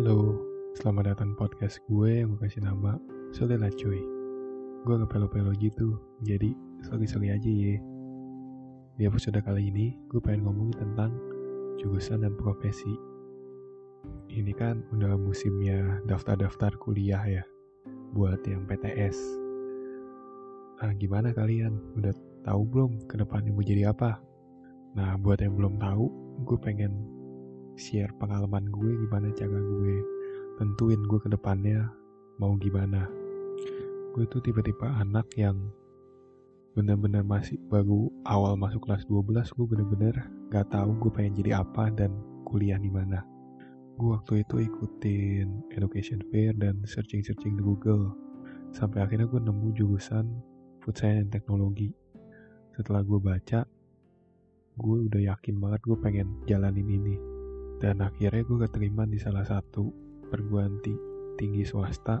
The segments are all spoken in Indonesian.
Halo, selamat datang podcast gue yang gue kasih nama Solila cuy Gue gak pelo-pelo gitu, jadi sorry-sorry aja ya Di episode kali ini, gue pengen ngomongin tentang jurusan dan profesi Ini kan udah musimnya daftar-daftar kuliah ya Buat yang PTS Nah gimana kalian? Udah tahu belum ke depannya mau jadi apa? Nah buat yang belum tahu, gue pengen share pengalaman gue gimana cara gue tentuin gue ke depannya mau gimana. Gue tuh tiba-tiba anak yang bener-bener masih baru awal masuk kelas 12 gue bener-bener gak tahu gue pengen jadi apa dan kuliah di mana. Gue waktu itu ikutin education fair dan searching-searching di Google. Sampai akhirnya gue nemu jurusan food science and teknologi setelah gue baca gue udah yakin banget gue pengen jalanin ini dan akhirnya gue keterima di salah satu perguruan tinggi swasta.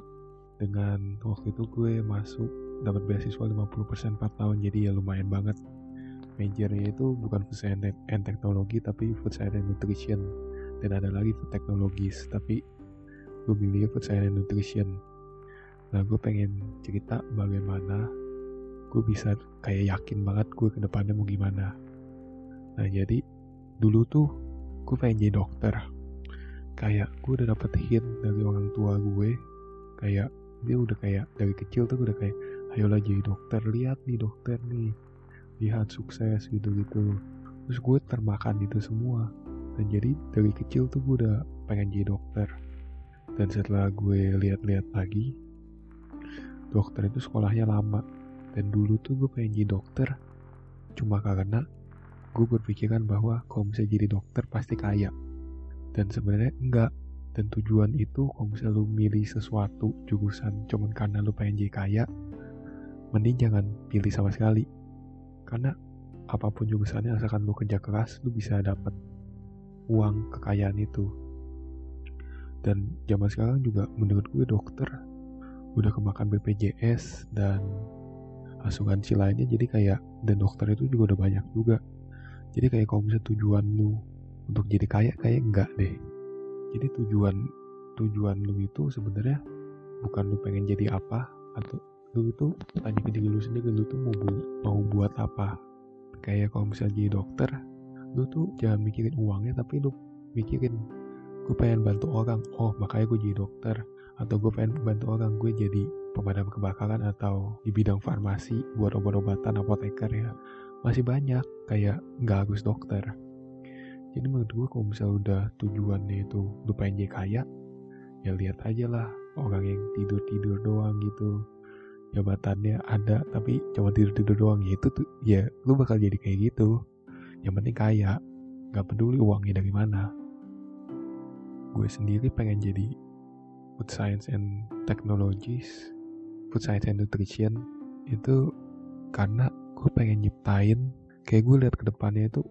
Dengan waktu itu gue masuk dapat beasiswa 50% 4 tahun. Jadi ya lumayan banget. Majornya itu bukan food science and teknologi tapi food science and nutrition. Dan ada lagi food technologies tapi gue milih food science and nutrition. Nah gue pengen cerita bagaimana gue bisa kayak yakin banget gue ke depannya mau gimana. Nah jadi dulu tuh gue pengen jadi dokter. Kayak gue udah dapet hint dari orang tua gue kayak dia udah kayak dari kecil tuh udah kayak ayolah jadi dokter lihat nih dokter nih lihat sukses gitu gitu terus gue termakan itu semua. Dan jadi dari kecil tuh gue udah pengen jadi dokter. Dan setelah gue lihat-lihat lagi dokter itu sekolahnya lama. Dan dulu tuh gue pengen jadi dokter cuma karena gue berpikiran bahwa kalau misalnya jadi dokter pasti kaya. Dan sebenarnya enggak. Dan tujuan itu kalau misalnya lu milih sesuatu jurusan cuman karena lu pengen jadi kaya mending jangan pilih sama sekali. Karena apa pun jurusannya asalkan lu kerja keras lu bisa dapat uang kekayaan itu. Dan zaman sekarang juga menurut gue dokter udah kemakan BPJS dan asuransi lainnya jadi kayak dan dokter itu juga udah banyak juga jadi kayak kalau misalnya tujuan lu untuk jadi kaya kayak enggak deh. Jadi tujuan tujuan lu itu sebenarnya bukan lu pengen jadi apa atau lu itu tanya ke diri lu sendiri lu tuh mau mau buat apa. Kayak kalau misalnya jadi dokter lu tuh jangan mikirin uangnya tapi lu mikirin gue pengen bantu orang. Oh makanya gue jadi dokter. Atau gue pengen bantu orang gue jadi pemadam kebakaran atau di bidang farmasi buat obat-obatan apoteker ya masih banyak kayak nggak harus dokter. Jadi menurut gue kalau misalnya udah tujuannya itu lu pengen jadi kaya ya lihat aja lah orang yang tidur-tidur doang gitu. Jabatannya ada tapi cuma tidur-tidur doang ya itu tuh ya lu bakal jadi kayak gitu. Yang penting kaya nggak peduli uangnya dari mana. Gue sendiri pengen jadi food science and technologies food science and nutrition itu karena gue pengen nyiptain kayak gue lihat ke depannya itu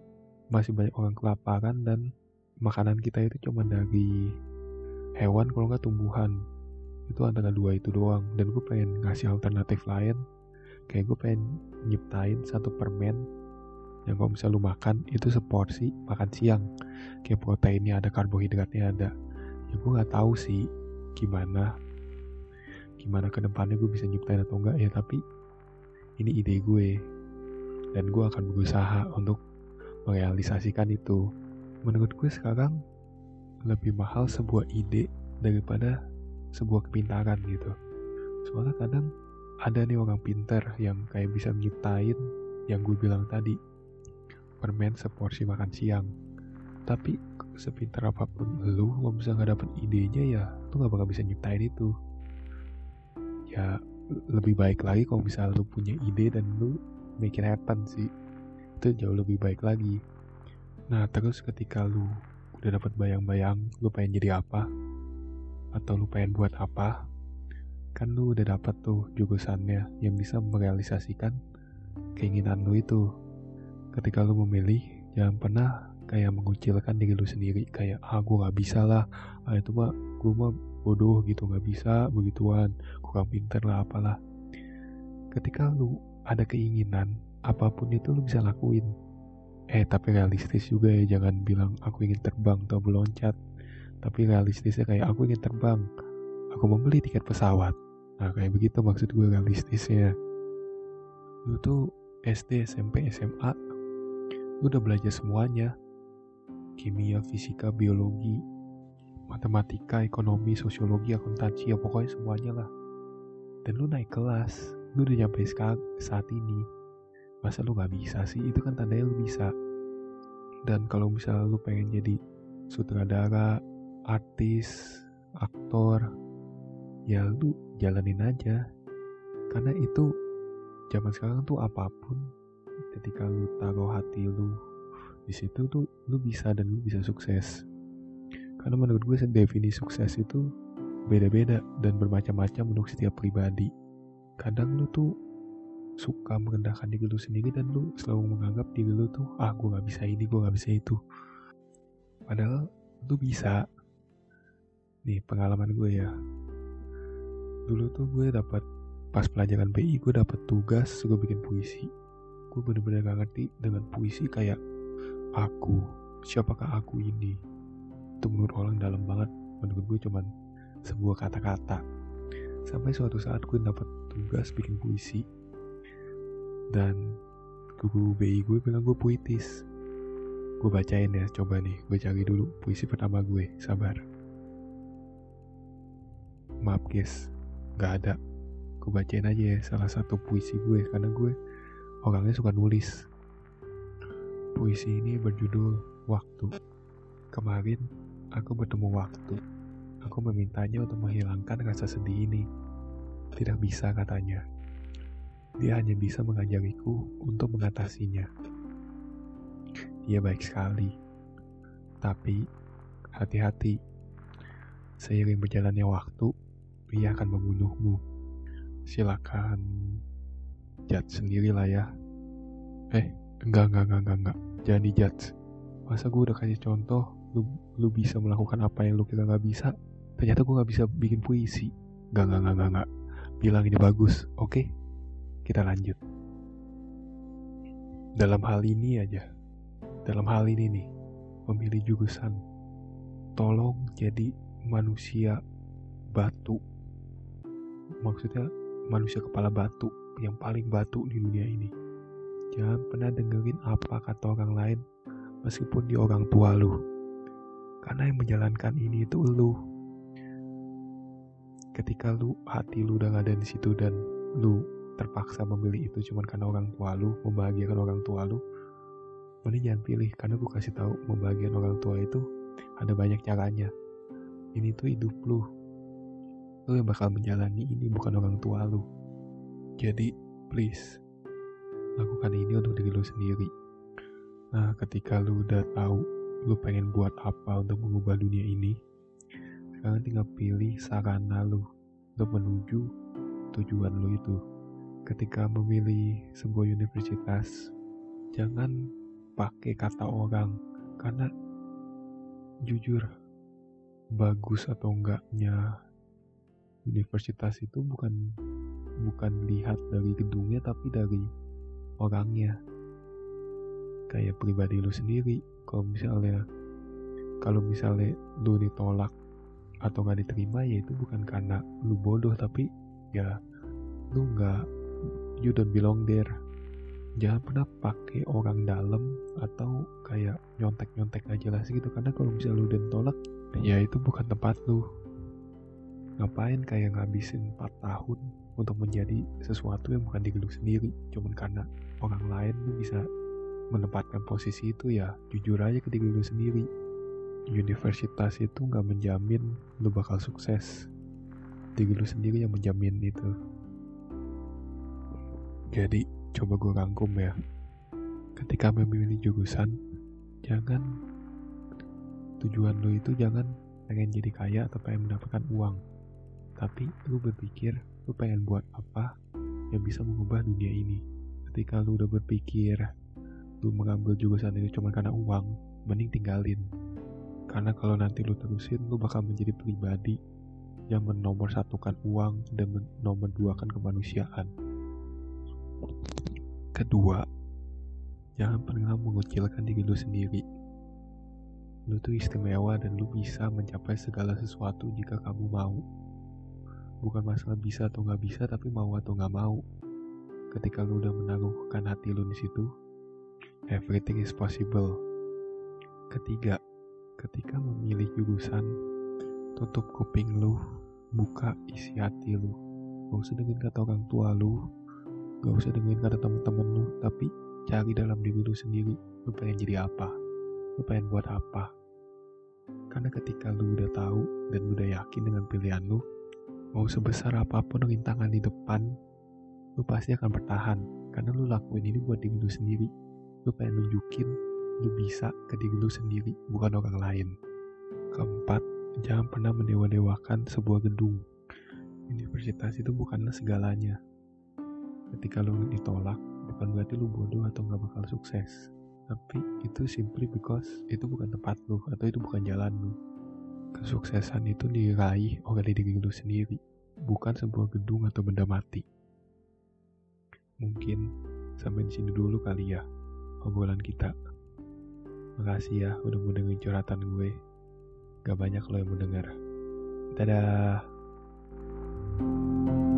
masih banyak orang kelaparan dan makanan kita itu cuma dari hewan kalau nggak tumbuhan. Itu antara dua itu doang. Dan gue pengen ngasih alternatif lain. Kayak gue pengen nyiptain satu permen yang kalau misalnya lu makan itu seporsi makan siang. Kayak proteinnya ada karbohidratnya ada. Ya gue nggak tahu sih gimana gimana ke depannya gue bisa nyiptain atau enggak ya tapi ini ide gue dan gue akan berusaha untuk merealisasikan itu. Menurut gue sekarang lebih mahal sebuah ide daripada sebuah kepintaran gitu. Soalnya kadang ada nih orang pinter yang kayak bisa nyiptain yang gue bilang tadi permen seporsi makan siang. Tapi sepintar apa pun lu, kalau bisa nggak dapet idenya ya, lu nggak bakal bisa nyiptain itu. Ya lebih baik lagi kalau misalnya lu punya ide dan lu make it happen sih. Itu jauh lebih baik lagi. Nah terus ketika lu udah dapat bayang-bayang lu pengen jadi apa? Atau lu pengen buat apa? Kan lu udah dapat tuh jurusannya yang bisa merealisasikan keinginan lu itu. Ketika lu memilih jangan pernah kayak mengucilkan diri lu sendiri. Kayak ah gue nggak bisa lah. Ah itu mah gue mah bodoh gitu. Nggak bisa begituan. Kurang pinter lah apalah. Ketika lu ada keinginan apa pun itu lu bisa lakuin. Eh tapi realistis juga ya jangan bilang aku ingin terbang atau meloncat. Tapi realistisnya kayak aku ingin terbang. Aku membeli tiket pesawat. Nah kayak begitu maksud gue realistisnya. Lu tuh SD SMP SMA lu udah belajar semuanya. Kimia fisika biologi matematika ekonomi sosiologi akuntansi ya pokoknya semuanya lah. Dan lu naik kelas lu udah nyampe saat ini. Masa lu gak bisa sih? Itu kan tandanya lu bisa. Dan kalau misalnya lu pengen jadi sutradara artis aktor ya lu jalanin aja. Karena itu zaman sekarang tuh apa pun ketika lu taruh hati lu di situ tuh lu bisa dan lu bisa sukses. Karena menurut gue definisi sukses itu beda-beda dan bermacam-macam untuk setiap pribadi kadang lu tuh suka merendahkan diri lu sendiri dan lu selalu menganggap diri lu tuh ah gue gak bisa ini gue gak bisa itu. Padahal lu bisa. Nih pengalaman gue ya. Dulu tuh gue dapat pas pelajaran PI gue dapat tugas gue bikin puisi. Gue bener-bener gak ngerti dengan puisi kayak aku siapakah aku ini? Itu menurut orang dalam banget. Menurut gue cuman sebuah kata-kata. Sampai suatu saat gue dapat tugas bikin puisi. Dan guru BI gue bilang gue puitis. Gue bacain ya coba nih gue cari dulu puisi pertama gue sabar. Maaf guys gak ada. Gue bacain aja ya salah satu puisi gue karena gue orangnya suka nulis. Puisi ini berjudul waktu. Kemarin aku bertemu waktu. Aku memintanya untuk menghilangkan rasa sedih ini tidak bisa katanya dia hanya bisa mengajariku untuk mengatasinya. Dia baik sekali, tapi hati-hati. Seiring berjalannya waktu, dia akan membunuhmu. Silakan judge sendirilah ya. Eh, enggak, enggak, enggak, enggak, enggak. Jangan dijudge. Masa gue udah kasih contoh, lu, lu bisa melakukan apa yang lu kira gak bisa. Ternyata gue gak bisa bikin puisi. Enggak, enggak, enggak, enggak, enggak. Bilang ini bagus, oke? Kita lanjut. Dalam hal ini aja, dalam hal ini nih, memilih jurusan, tolong jadi manusia batu. Maksudnya manusia kepala batu yang paling batu di dunia ini. Jangan pernah dengerin apa kata orang lain meskipun di orang tua lu. Karena yang menjalankan ini itu lu. Ketika lu hati lu udah gak ada di situ dan lu terpaksa memilih itu cuma karena orang tua lu membahagiakan orang tua lu mending jangan pilih. Karena gue kasih tahu membahagiakan orang tua itu ada banyak caranya. Ini tuh hidup lu. Lu yang bakal menjalani ini bukan orang tua lu. Jadi please lakukan ini untuk diri lu sendiri. Nah ketika lu udah tahu lu pengen buat apa untuk mengubah dunia ini sekarang tinggal pilih sarana lu untuk menuju tujuan lu itu. Ketika memilih sebuah universitas, jangan pakai kata orang karena jujur bagus atau enggaknya universitas itu bukan bukan lihat dari gedungnya tapi dari orangnya. Kayak pribadi lu sendiri kalau misalnya kalau misalnya lu ditolak atau nggak diterima ya itu bukan karena lu bodoh tapi ya lu nggak you don't belong there. Jangan pernah pakai orang dalam atau kayak nyontek-nyontek aja lah segitu karena kalau misalnya lu udah tolak ya itu bukan tempat lu. Ngapain kayak ngabisin 4 tahun untuk menjadi sesuatu yang bukan diri lu sendiri? Cuman karena orang lain lu bisa menempatkan posisi itu ya jujur aja ke diri lu sendiri universitas itu nggak menjamin lu bakal sukses diri lu sendiri yang menjamin itu jadi, coba gue rangkum ya. Ketika memilih jurusan, jangan tujuan lo itu jangan pengen jadi kaya atau pengen mendapatkan uang. Tapi lu berpikir lu pengen buat apa yang bisa mengubah dunia ini. Ketika lu udah berpikir lu mengambil jurusan itu cuma karena uang, mending tinggalin. Karena kalau nanti lu terusin, lu bakal menjadi pribadi yang menomor satukan uang dan menomor duakan kemanusiaan. Kedua, jangan pernah mengucilkan diri lu sendiri. lu tuh istimewa dan lu bisa mencapai segala sesuatu jika kamu mau. Bukan masalah bisa atau nggak bisa, tapi mau atau nggak mau. Ketika lu udah menaruhkan hati lu di situ, everything is possible. Ketiga, ketika memilih jurusan, tutup kuping lu, buka isi hati lu. Gak usah dengan kata orang tua lu, gak usah dengan kata temen-temen lu, tapi cari dalam diri lu sendiri, lu pengen jadi apa, lu pengen buat apa. Karena ketika lu udah tahu dan udah yakin dengan pilihan lu, mau sebesar apa pun rintangan di depan, lu pasti akan bertahan. Karena lu lakuin ini buat diri lu sendiri. Lu pengen nunjukin lu bisa ke diri lu sendiri, bukan orang lain. Keempat, jangan pernah mendewa-dewakan sebuah gedung. Universitas itu bukanlah segalanya. Ketika lu ditolak, bukan berarti lu bodoh atau gak bakal sukses. Tapi itu simply because itu bukan tempat lu atau itu bukan jalan lu. Kesuksesan itu diraih oleh diri lu sendiri, bukan sebuah gedung atau benda mati. Mungkin sampai di sini dulu kali ya obrolan kita. Makasih ya udah mau dengerin curhatan gue. Gak banyak lo yang mau denger. Dadah. thank you